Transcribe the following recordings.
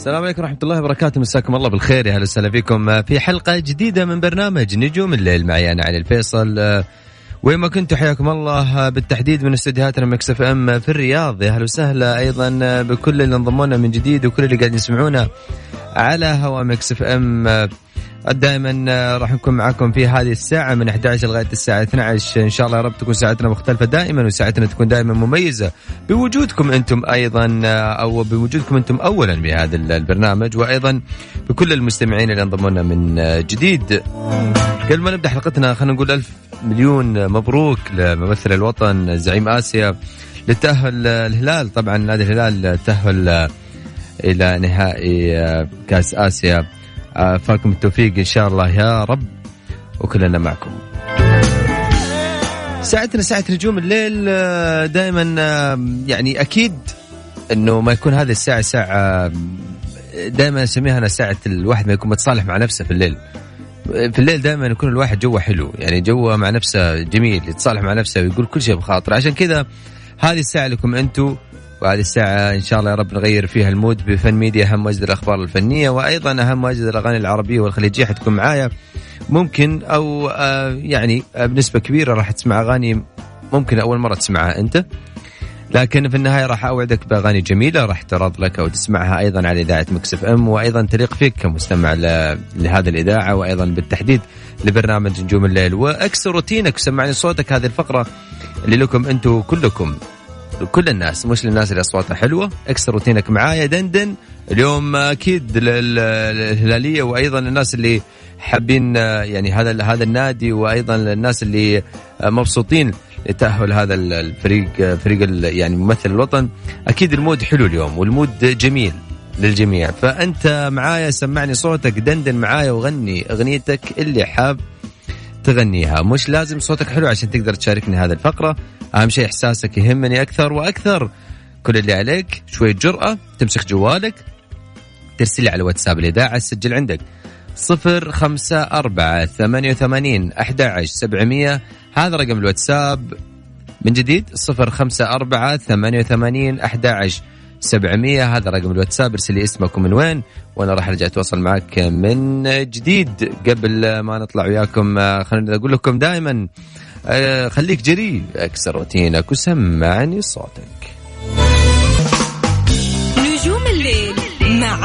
السلام عليكم ورحمة الله وبركاته. مساكم الله بالخير يا أهلا وسهلا فيكم. في حلقة جديدة من برنامج نجوم الليل. معي أنا علي الفيصل. وين ما كنتوا حياكم الله بالتحديد من استديوهاتنا ميكس إف إم في الرياض. يا أهلا وسهلا أيضا بكل اللي انضموا لنا من جديد وكل اللي قاعدين يسمعونا على هوا ميكس إف إم. دائما راح نكون معاكم في هذه الساعة من 11 لغاية الساعة 12 إن شاء الله يا رب تكون ساعتنا مختلفة دائما وساعتنا تكون دائما مميزة بوجودكم أنتم أيضا أو بوجودكم أنتم أولا بهذا البرنامج. وأيضا بكل المستمعين اللي انضموا لنا من جديد. قبل ما نبدأ حلقتنا خلينا نقول ألف مليون مبروك لممثل الوطن زعيم آسيا لتأهل الهلال. طبعا نادي الهلال تأهل إلى نهائي كأس آسيا. آه، فاكم التوفيق إن شاء الله يا رب وكلنا معكم. ساعتنا ساعة نجوم الليل. دائما يعني أكيد إنه ما يكون هذه الساعة ساعة دائما اسميها أنا ساعة الواحد ما يكون متصالح مع نفسه في الليل. في الليل دائما يكون الواحد جوه حلو يعني جوه مع نفسه جميل يتصالح مع نفسه ويقول كل شيء بخاطره. عشان كذا هذه الساعة لكم أنتم وهذه الساعة إن شاء الله يا رب نغير فيها ال mood بفن ميديا أهم واجد الأخبار الفنية وأيضا أهم واجد الأغاني العربية والخليجية حتكون معايا. ممكن أو آه يعني آه بنسبة كبيرة راح تسمع أغاني ممكن أول مرة تسمعها أنت. لكن في النهاية راح أوعدك بأغاني جميلة راح تعرض لك أو تسمعها أيضا على إذاعة مكس إف إم وأيضا تليق فيك كمستمع لهذه الإذاعة وأيضا بالتحديد لبرنامج نجوم الليل. وأكسر روتينك وسمعني صوتك هذه الفقرة اللي لكم أنتم كلكم كل الناس مش للناس اللي أصواتها حلوة. اكسر روتينك معايا دندن اليوم أكيد للهلالية وأيضا الناس اللي حابين يعني هذا هذا النادي وأيضا الناس اللي مبسوطين لتاهل هذا الفريق فريق يعني ممثل الوطن. أكيد ال mood حلو اليوم وال mood جميل للجميع. فأنت معايا سمعني صوتك دندن معايا وغني أغنيتك اللي حاب تغنيها. مش لازم صوتك حلو عشان تقدر تشاركني هذه الفقرة. أهم شيء إحساسك يهمني أكثر وأكثر. كل اللي عليك شوية جرأة تمسك جوالك ترسل على واتساب الإذاعة سجل عندك. صفر خمسة أربعة ثمانية وثمانين أحد سبعمية. هذا رقم الواتساب. من جديد صفر خمسة أربعة ثمانية وثمانين أحد 700 هذا رقم الواتساب. ارسل لي اسمك ومن وين وأنا راح أرجع أتواصل معك من جديد. قبل ما نطلع وياكم آه، خليني أقول لكم دائما آه، خليك جريء أكسر روتينك وسمعني صوتك.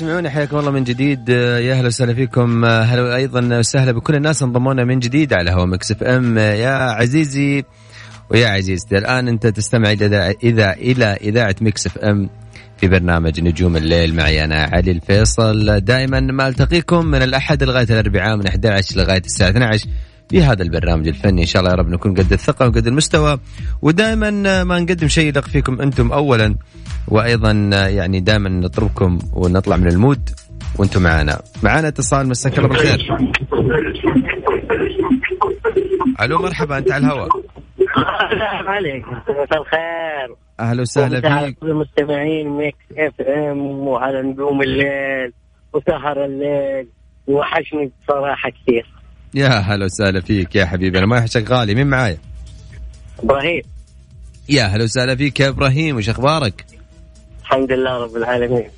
تسمعونا حياكم الله من جديد. آه، يا أهلا وسهلا فيكم. آه، هلا أيضا وسهلا بكل الناس. انضمونا من جديد على هوا مكس إف إم. آه، يا عزيزي ويا عزيزتي الآن أنت تستمع إلى اذا إلى إذاعة مكس إف إم في برنامج نجوم الليل. معي أنا علي الفيصل. دائما ما ألتقيكم من الأحد لغاية الأربعاء من 11 لغاية الساعة 12 في هذا البرنامج الفني. إن شاء الله يا رب نكون قد الثقة وقد المستوى. ودائما ما نقدم شيء يليق فيكم أنتم اولا. وأيضا يعني دائما نطربكم ونطلع من ال mood وأنتم معنا. معنا اتصال مساك الله بالخير. ألو مرحبا أنت على الهواء. السلام عليكم مساء الخير. أهلا وسهلا فيك. كل المستمعين Mix FM وعلى نجوم الليل وسهر الليل. وحشني بصراحة كثير. يا هلا وسهلا فيك يا حبيبي. أنا ما يوحشك غالي مين معايا؟ إبراهيم. يا هلا وسهلا فيك يا إبراهيم. وش أخبارك؟ الحمد لله رب العالمين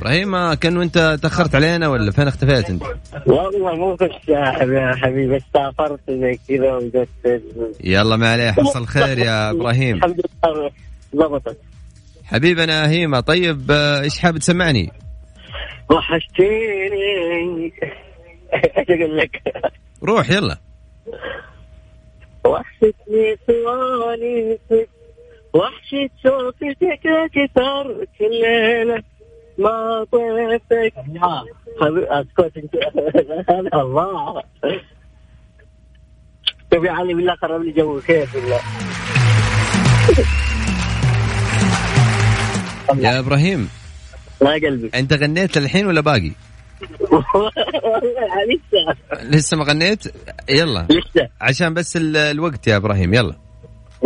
إبراهيم كان وانت تأخرت علينا ولا فين اختفيت أنت؟ والله مو ساحب يا حبيبي سافرت زي كذا وجت يلا ما عليه حصل خير يا إبراهيم الحمد لله ضبطت حبيبي أنا هيما طيب إيش حابب تسمعني؟ وحشتيني إيش أقول لك؟ روح يلا وحشتني صوانيتك وحشة صوتك أكثر كل ليلة ما طيفتك أسكت. انت الله. طيب يا علي بالله خرب لي جو كيف بالله. يا إبراهيم. ما قلبي. أنت غنيت للحين ولا باقي؟ والله لسه. لسه ما غنيت؟ يلا. لسه. عشان بس ال- الوقت يا إبراهيم. يلا.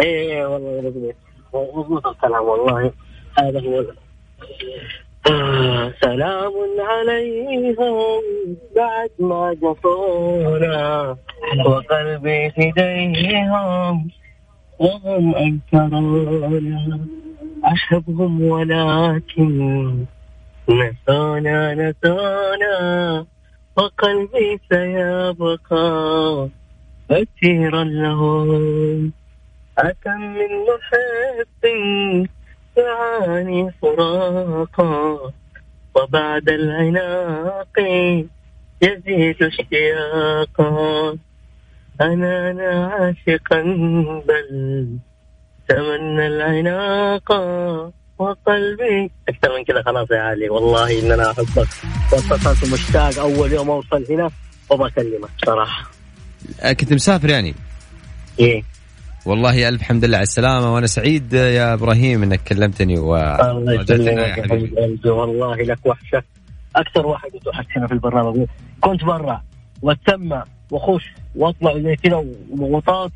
إيه والله مضبوط الكلام والله هذا هو سلام عليهم بعد ما جفونا وقلبي في ايديهم وهم انكرونا احبهم ولكن نسونا نسونا وقلبي سيبقى أسيرا لهم. أكم من محب يعاني فراقا وبعد العناق يزيد اشتياقا. أنا أنا عاشقا بل تمنى العناق وقلبي. أكثر من كذا خلاص يا علي والله إن أنا أحبك واتصلت مشتاق أول يوم أوصل هنا وبكلمك صراحة. كنت مسافر يعني؟ إيه. والله ألف حمد لله على السلامة وأنا سعيد يا إبراهيم إنك كلمتني قلبي والله لك وحشة. أكثر واحد يتوحشنا في البرنامج. كنت برا واتسمع واخش واطلع زي كذا وضغوطات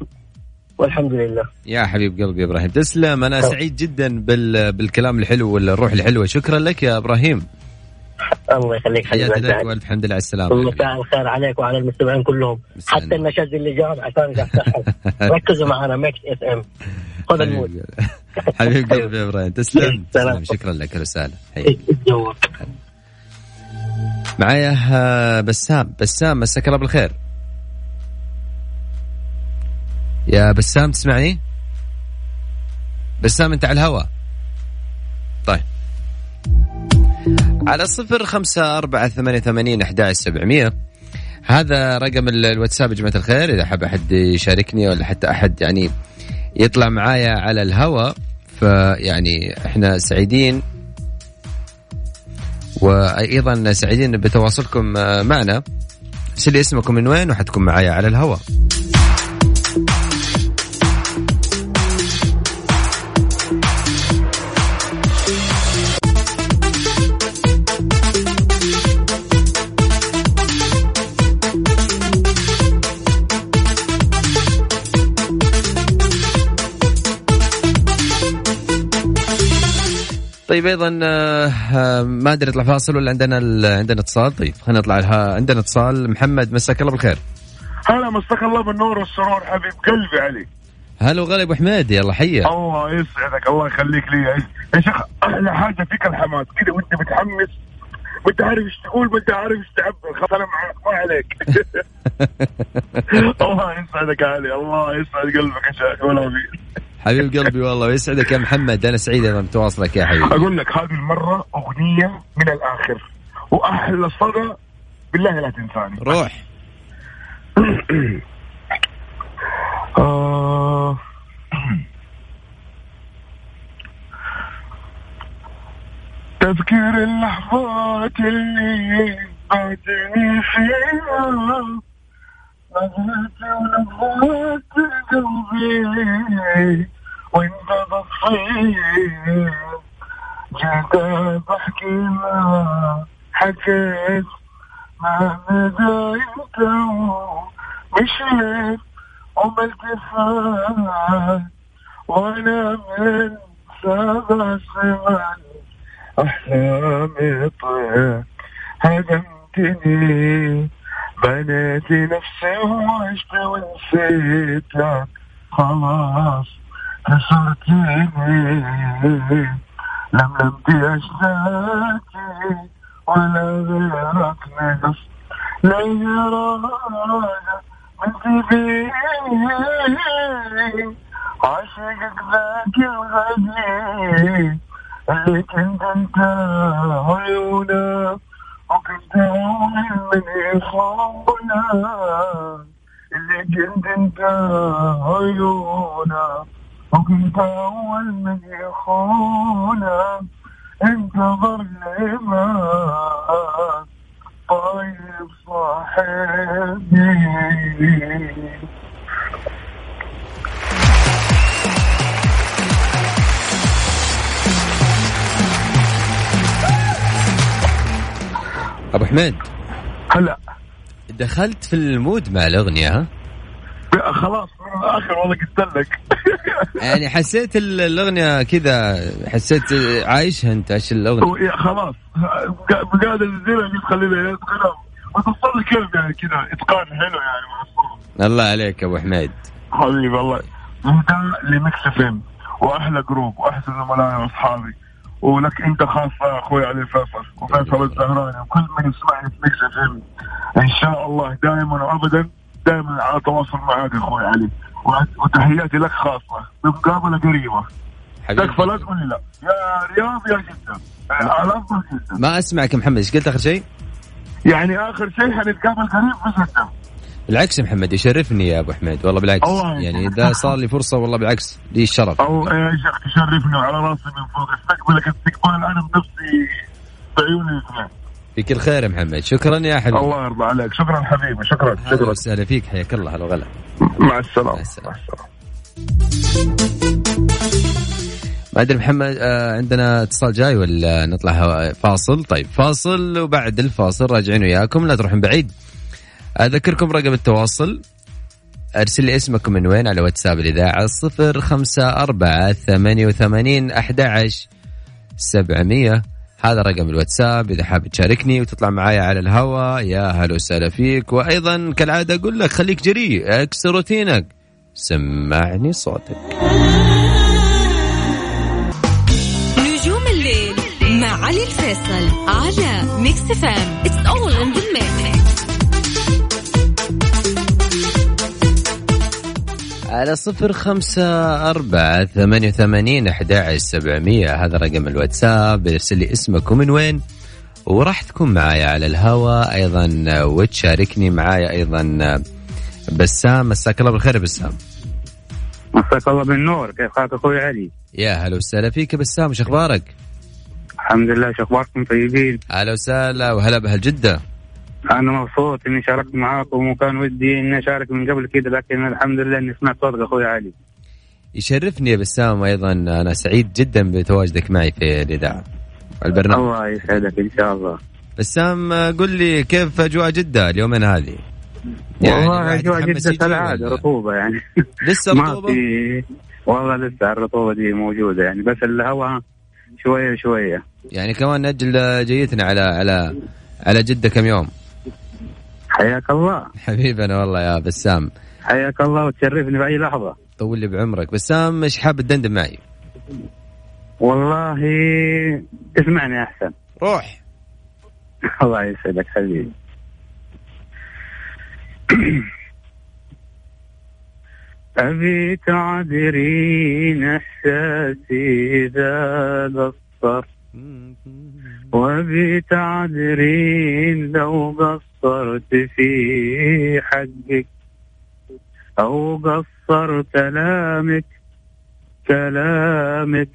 والحمد لله. يا حبيب قلبي يا إبراهيم تسلم. أنا سعيد جدا بال... بالكلام الحلو والروح الحلوة. شكرا لك يا إبراهيم. الله يخليك حبيبي. لك والف حمد لله على السلامة يا مساء الخير عليك وعلى المستمعين كلهم. حتى النشاز اللي جاب عشان قاعد. ركزوا معنا Mix FM. خذ ال mood. حبيب قلبي يا إبراهيم. تسلم. تسلم. شكرا لك رساله معايا آه، بسام. بسام مساك الله بالخير. يا بسام تسمعني؟ بسام أنت على الهواء على صفر خمسة أربعة ثمانية ثمانين أحد سبعمية. هذا رقم ال- الواتساب يا جماعة الخير إذا حاب أحد يشاركني ولا حتى أحد يعني يطلع معايا على الهواء فيعني إحنا سعيدين. وأيضا سعيدين بتواصلكم آه، معنا. ارسل لي اسمكم من وين وحتكون معايا على الهواء. طيب أيضا آه، آه، ما أدري نطلع فاصل ولا عندنا عندنا اتصال. طيب خلينا نطلع لها. عندنا اتصال. محمد مساك الله بالخير. هلا مساك الله بالنور والسرور حبيب قلبي علي هلا وغلا أبو حميد يلا حيه الله يسعدك الله يخليك لي. يا- شيخ أحلى حاجة فيك الحماس. كذا وأنت متحمس ما انت عارف إيش تقول ما انت عارف إيش تعبر خلاص أنا معك ما عليك. الله يسعدك علي الله يسعد قلبك يا شيخ ولا بي حبيب قلبي والله ويسعدك يا محمد. أنا سعيد أيضا بتواصلك يا حبيبي. أقول لك هذه المرة أغنية من الآخر وأحلى صدى بالله لا تنساني. روح. آه. تذكر اللحظات اللي بعدني فيها. نظرتي ونظرت قلبي وانت بصير جيت بحكي ما حكيت ما مدى انت مشيت وما وأنا من سبع سمان احلامي طير هدمتني بنيت نفسي وعشت ونسيتك خلاص كسرتني لملمتي اشتاكي ولا غيرك نقص لا إرادة من تبيني عاشقك ذاك الغدير اللي كنت أنت عيونه وكنت اول من يخونه اللي كنت انت عيونه وكنت اول من يخونه انتظر لي ما طيب صاحبي حميد هلا. دخلت في ال mood مع الاغنيه ها؟ خلاص. الآخر والله قلت لك. يعني حسيت ال- الأغنية كذا حسيت عايشها أنت إيش الأغنية؟ خلاص. قاعد انزلها قلت خلينا وتصل لي كلب يعني كذا؟ إتقان حلو يعني مع الله عليك أبو حميد حبيبي والله. انت ل Mix FM. وأحلى group وأحسن زملائي وأصحابي. ولك انت خاصه أخوي علي فيصل وفيصل الزهراني وكل من يسمعني في ميكس إن شاء الله دائما وابدا دائما على تواصل معك أخوي علي. وتحياتي لك خاصة بمقابلة قريبة. تكفى لا تقول لي لا. يا رياض يا جدة. على أفضل جدا ما أسمعك محمد إيش قلت آخر شيء؟ يعني آخر شيء حنتقابل قريب في جدة. بالعكس محمد يشرفني يا أبو حميد والله بالعكس. يعني إذا صار لي فرصة والله بالعكس لي الشرف. أو يا شيخ تشرفني وعلى رأسي من فوق. استقبلك استقبال أنا بنفسي بعيوني الاثنين. في كل خير يا محمد. شكرا يا حبيبي. الله يرضى عليك. شكرا حبيبي شكرا شكرا. وسهلا فيك حياك الله هلا وغلا مع السلامة. مع السلامة. ما أدري محمد آه عندنا اتصال جاي ولا نطلع فاصل؟ طيب فاصل وبعد الفاصل راجعين وياكم لا تروحون بعيد. أذكركم رقم التواصل أرسل لي اسمكم من وين على واتساب الإذاعة صفر خمسة أربعة ثمانية وثمانين أحد عشر سبعمية. هذا رقم الواتساب إذا حاب تشاركني وتطلع معايا على الهواء يا هلا وسهلا فيك. وأيضا كالعادة أقول لك خليك جريء اكسر روتينك. سمعني صوتك. نجوم الليل مع علي الفيصل على Mix FM it's all in على صفر خمسة أربعة ثمانية وثمانين أحد عشر سبعمية. هذا رقم الواتساب. ارسل لي اسمك ومن وين وراح تكون معايا على الهواء أيضا وتشاركني معايا أيضا بسام. مساك الله بالخير بسام. مساك الله بالنور. كيف حالك أخوي علي؟ يا هلا وسهلا فيك بسام. وش أخبارك؟ الحمد لله. شو أخباركم طيبين؟ هلا وسهلا وهلا بأهل جدة. أنا مبسوط إني شاركت معاكم وكان ودي إني أشارك من قبل كده لكن الحمد لله إني سمعت صوتك أخوي علي. يشرفني يا بسام أيضا أنا سعيد جدا بتواجدك معي في الإذاعة البرنامج الله يسعدك إن شاء الله. بسام قل لي كيف أجواء جدة اليومين هذه والله الواحد أجواء جدة كالعادة؟ رطوبة يعني لسه ما رطوبة في والله لسه الرطوبة دي موجودة يعني بس الهواء شوية شوية. يعني كمان نأجل جيتنا على على على جدة كم يوم حياك الله. حبيبنا والله يا بسام. حياك الله وتشرفني بأي لحظة. طول لي بعمرك. بسام إيش حاب تدندن معي؟ والله اسمعني أحسن. روح. الله يسعدك حبيبي. أبي تعذرين إحساسي إذا قصر وأبي تعذرين لو قصرت في حقك أو قصر كلامك كلامك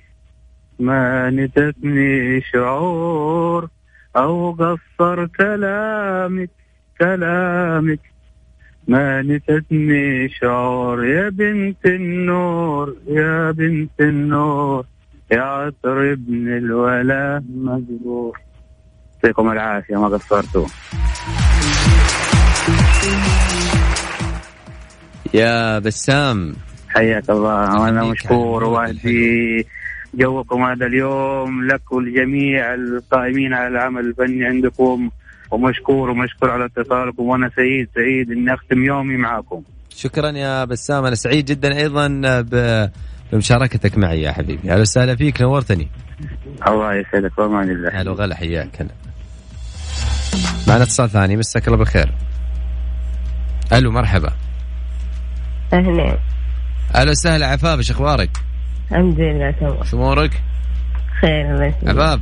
ما نتتني شعور. أو قصر كلامك كلامك ما نتتني شعور. يا بنت النور يا بنت النور يا عطر ابن الولا مجبور يعطيكم العافية ما قصرتوا. يا بسام. حياك الله. وأنا مشكور. وأهدي جوكم هذا اليوم لك ولجميع القائمين على العمل الفني عندكم. ومشكور ومشكور على اتصالكم. وأنا سعيد سعيد إني أختم يومي معكم. شكرا يا بسام. أنا سعيد جدا أيضا ب- بمشاركتك معي يا حبيبي. أهلا وسهلا فيك. نورتني. الله يسعدك. وأمان الله. هلا وغلا. حياك. هلا. معنا اتصال ثاني. مساك الله بالخير. ألو مرحبا أهلا وسهلا عفاف إيش أخبارك؟ الحمد لله تمام شو أمورك؟ خير الله يسلمك عفاف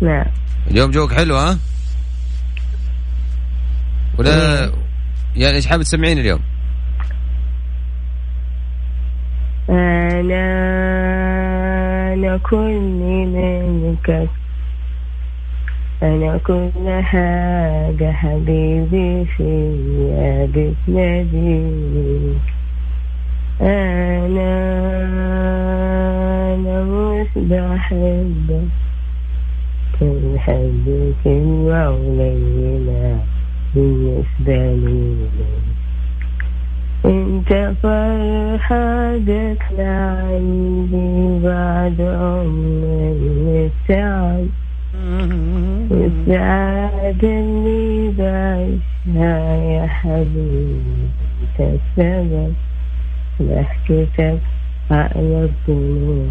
نعم اليوم جوك حلو ها؟ ولا يعني إيش حابب تسمعين اليوم؟ أنا أنا كل منك أنا كل حاجة حبيبي فيا بتناديك أنا أنا مش بحبك كل حبك قليلة بالنسبة لي انت فرحة جت لعندي بعد عمري التعب والسعادة اللي بعيشها يا حبيبي انت السبب ضحكتك عقل الدنيا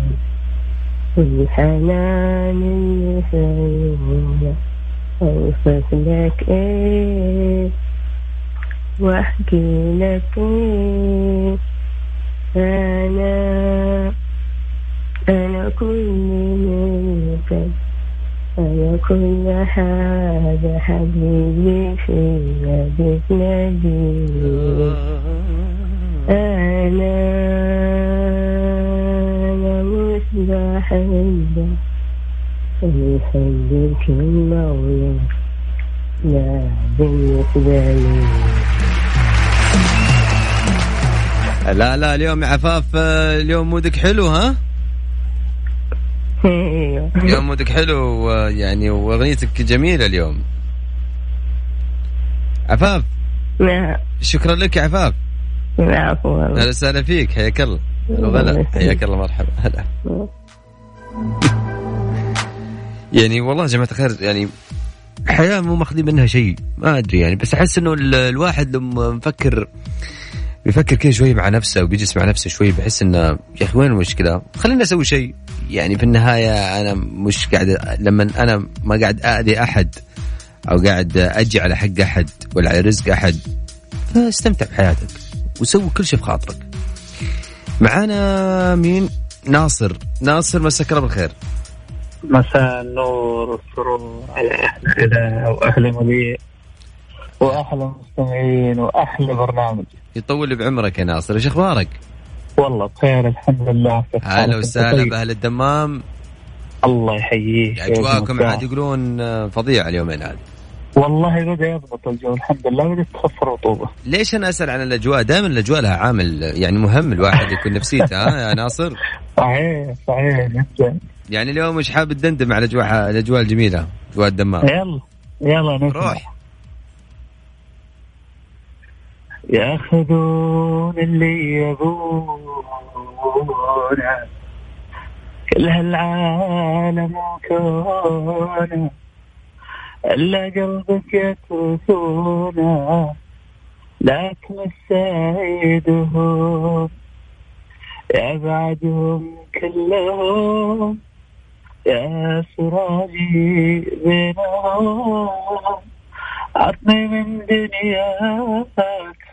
والحنان اللي في عيونك اوصف لك إيه واحكي لك إيه أنا أنا كل ملكك كل حاجة حبيبي فيا بتناديك أنا أنا مش بحبك يخليك المولى لا بالنسبة لي لا لا اليوم يا عفاف آه، اليوم مودك حلو ها؟ اليوم مودك حلو آه، يعني وأغنيتك جميلة اليوم. عفاف. نعم. شكرا لك يا عفاف. العفو. والله أهلا وسهلا فيك. حياك الله. وغلا. حياك الله. مرحبا. هلا. يعني والله يا جماعة الخير يعني حياة مو ماخذين منها شيء. ما أدري يعني بس أحس إنه ال- الواحد لما مفكر بيفكر كذا شوي مع نفسه وبيجلس مع نفسه شوي بحس إنه يا أخي وين المشكلة؟ خلينا أسوي شيء يعني في النهاية أنا مش قاعد لما أنا ما قاعد اذي أحد أو قاعد أجي على حق أحد ولا على رزق أحد فاستمتع بحياتك وسوي كل شيء بخاطرك. معانا مين؟ ناصر، ناصر مساك الله بالخير. مساء النور والسرور على اذاعه واحلى مذيع وأحلى مستمعين وأحلى برنامج يطول بعمرك يا ناصر، إيش أخبارك؟ والله بخير الحمد لله أهلا؟ وسهلا. بأهل الدمام، الله يحييك اجواءكم عاد يقولون آه، فظيعه اليومين هذه. والله بدا يضبط الجو الحمد لله بدات تخف الرطوبه ليش أنا أسأل عن الأجواء؟ دائما الأجواء لها عامل يعني مهم الواحد يكون نفسيته ها يا ناصر؟ صحيح صحيح جدا يعني اليوم مش حابب تدندم على الأجواء الأجواء الجميلة، أجواء الدمام. يلا يلا نسمع روح. ياخذون اللي يبونه كل هالعالم وكونه إلا قلبك يتركونه لكن السعيدهم يبعدهم كلهم. يا سراجي بينهم عطني من دنياك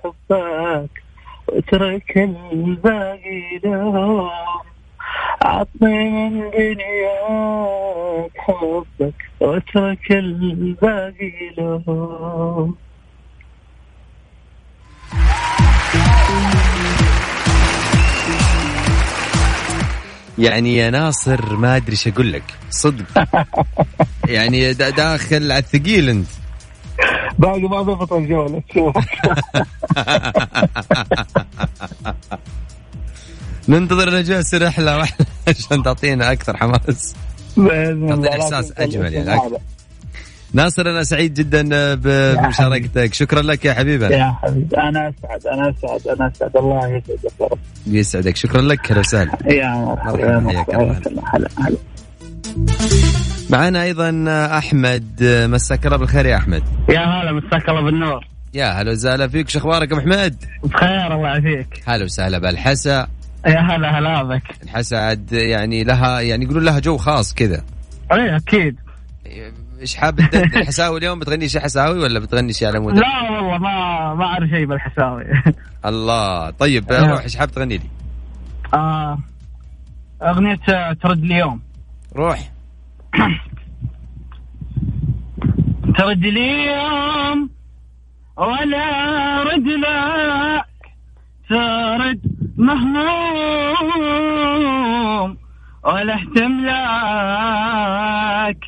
حبك واترك الباقي لهم عطني من دنياك حبك واترك الباقي لهم. يعني يا ناصر ما أدري إيش أقول لك صدق. يعني دا- داخل على الثقيل أنت. باقي ما ضبط الجولة ننتظر نجاس رحله واحدة عشان تعطينا أكثر حماس. بإذن تعطي الله إحساس لكن أجمل يعني. هذا. ناصر أنا سعيد جدا بمشاركتك. شكرا لك يا حبيبنا يا حبيبي. أنا أسعد أنا أسعد أنا أسعد. الله يسعدك يا رب. يسعدك. شكرا لك أهلا وسهلا. يا مرحبا يا مرحبا، حياك الله. معنا أيضا أحمد مساك الله بالخير يا أحمد. يا هلا مساك الله بالنور. يا هلا وسهلا فيك شو أخبارك أبو حميد بخير الله يعافيك. هلا وسهلا بالحسا. يا هلا هلا بك. الحسا عاد يعني لها يعني يقولون لها جو خاص كذا. اي أكيد. إيش حاب الحساوي اليوم؟ بتغني شيء حساوي ولا بتغني شيء على mood لا والله ما ما أعرف شيء بالحساوي. الله طيب نعم. روح إيش حاب تغني لي؟ آه أغنية ترد لي يوم روح. ترد لي يوم ولا رد لك. ترد مهموم ولا اهتم لك.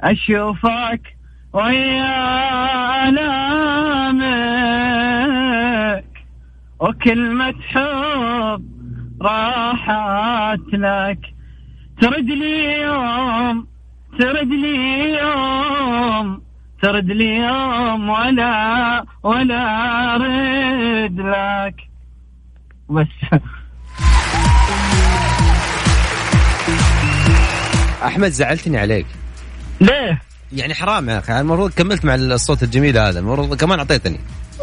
أشوفك ويا ألامك. وكلمة حب راحت لك. ترد لي يوم ترد لي يوم ترد لي يوم ولا ولا رد لك. بس. أحمد زعلتني عليك. ليه؟ يعني حرام يا أخي. المفروض كملت مع الصوت الجميل هذا. المفروض كمان أعطيتني.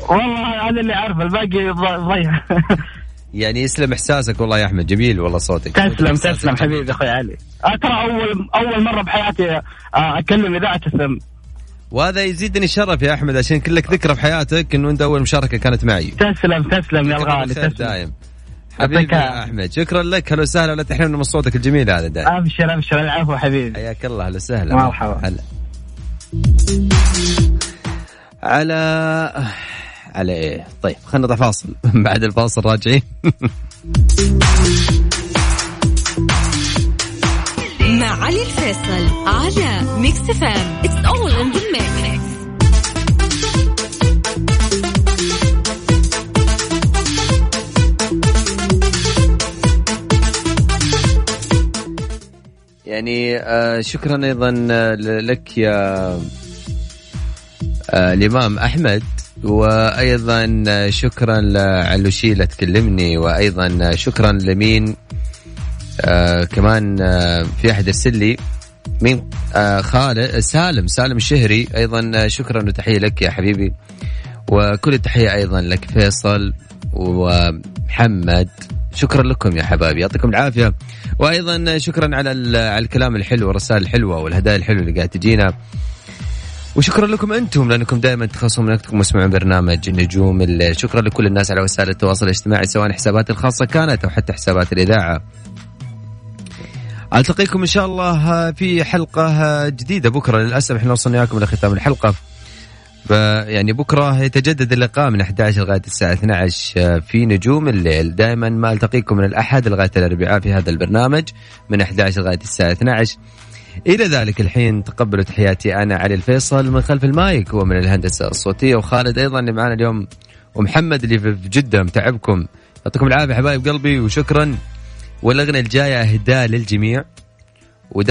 والله هذا اللي أعرفه الباقي ضيع. يعني يسلم إحساسك والله يا أحمد جميل والله صوتك. تسلم تسلم. حبيبي أخوي علي. آه، ترى أول أول مرة بحياتي آه، أكلم إذاعة السم وهذا يزيدني شرف يا أحمد عشان كلك ذكرى في حياتك إنه أنت أول مشاركة كانت معي. تسلم تسلم يا الغالي تسلم. دايم. حبيبي يا أحمد شكرا لك. هلا وسهلا ولا تحرمنا من صوتك الجميل هذا دائم أبشر أبشر. العفو حبيبي. حياك الله هلا وسهلا. مرحبا. هلا. على على إيه طيب خلينا نطلع فاصل. بعد الفاصل راجعين. مع علي الفيصل على Mix FM it's all in the mix يعني آه شكرا أيضا آه، لك يا آه الإمام أحمد. وأيضا شكرا لعلوشي اللي تكلمني وأيضا شكرا لمين آه كمان آه في أحد ارسل لي مين؟ آه خالد سالم سالم الشهري. أيضا شكرا وتحية لك يا حبيبي. وكل التحية أيضا لك فيصل ومحمد. شكرا لكم يا حبايبي يعطيكم العافية. وأيضا شكرا على على الكلام الحلو والرسائل الحلوة والهدايا الحلوة اللي قاعد تجينا. وشكرا لكم أنتم لأنكم دائما تخصصون وقتكم وتسمعون برنامج نجوم الليل شكرا لكل الناس على وسائل التواصل الاجتماعي سواء حساباتي الخاصة كانت أو حتى حسابات الإذاعة. ألتقيكم إن شاء الله في حلقة جديدة. بكرة للأسف إحنا وصلنا وياكم لختام الحلقة. يعني بكرة يتجدد اللقاء من 11 لغاية الساعة 12 في نجوم الليل. دائما ما ألتقيكم من الأحد لغاية الأربعاء في هذا البرنامج من 11 لغاية الساعة 12 إلى ذلك الحين تقبلوا تحياتي أنا علي الفيصل من خلف المايك ومن الهندسة الصوتية وخالد أيضا اللي معنا اليوم ومحمد اللي في جدة متعبكم. يعطيكم العافية حبايب قلبي وشكرا. والاغنيه الجاية أهداء للجميع.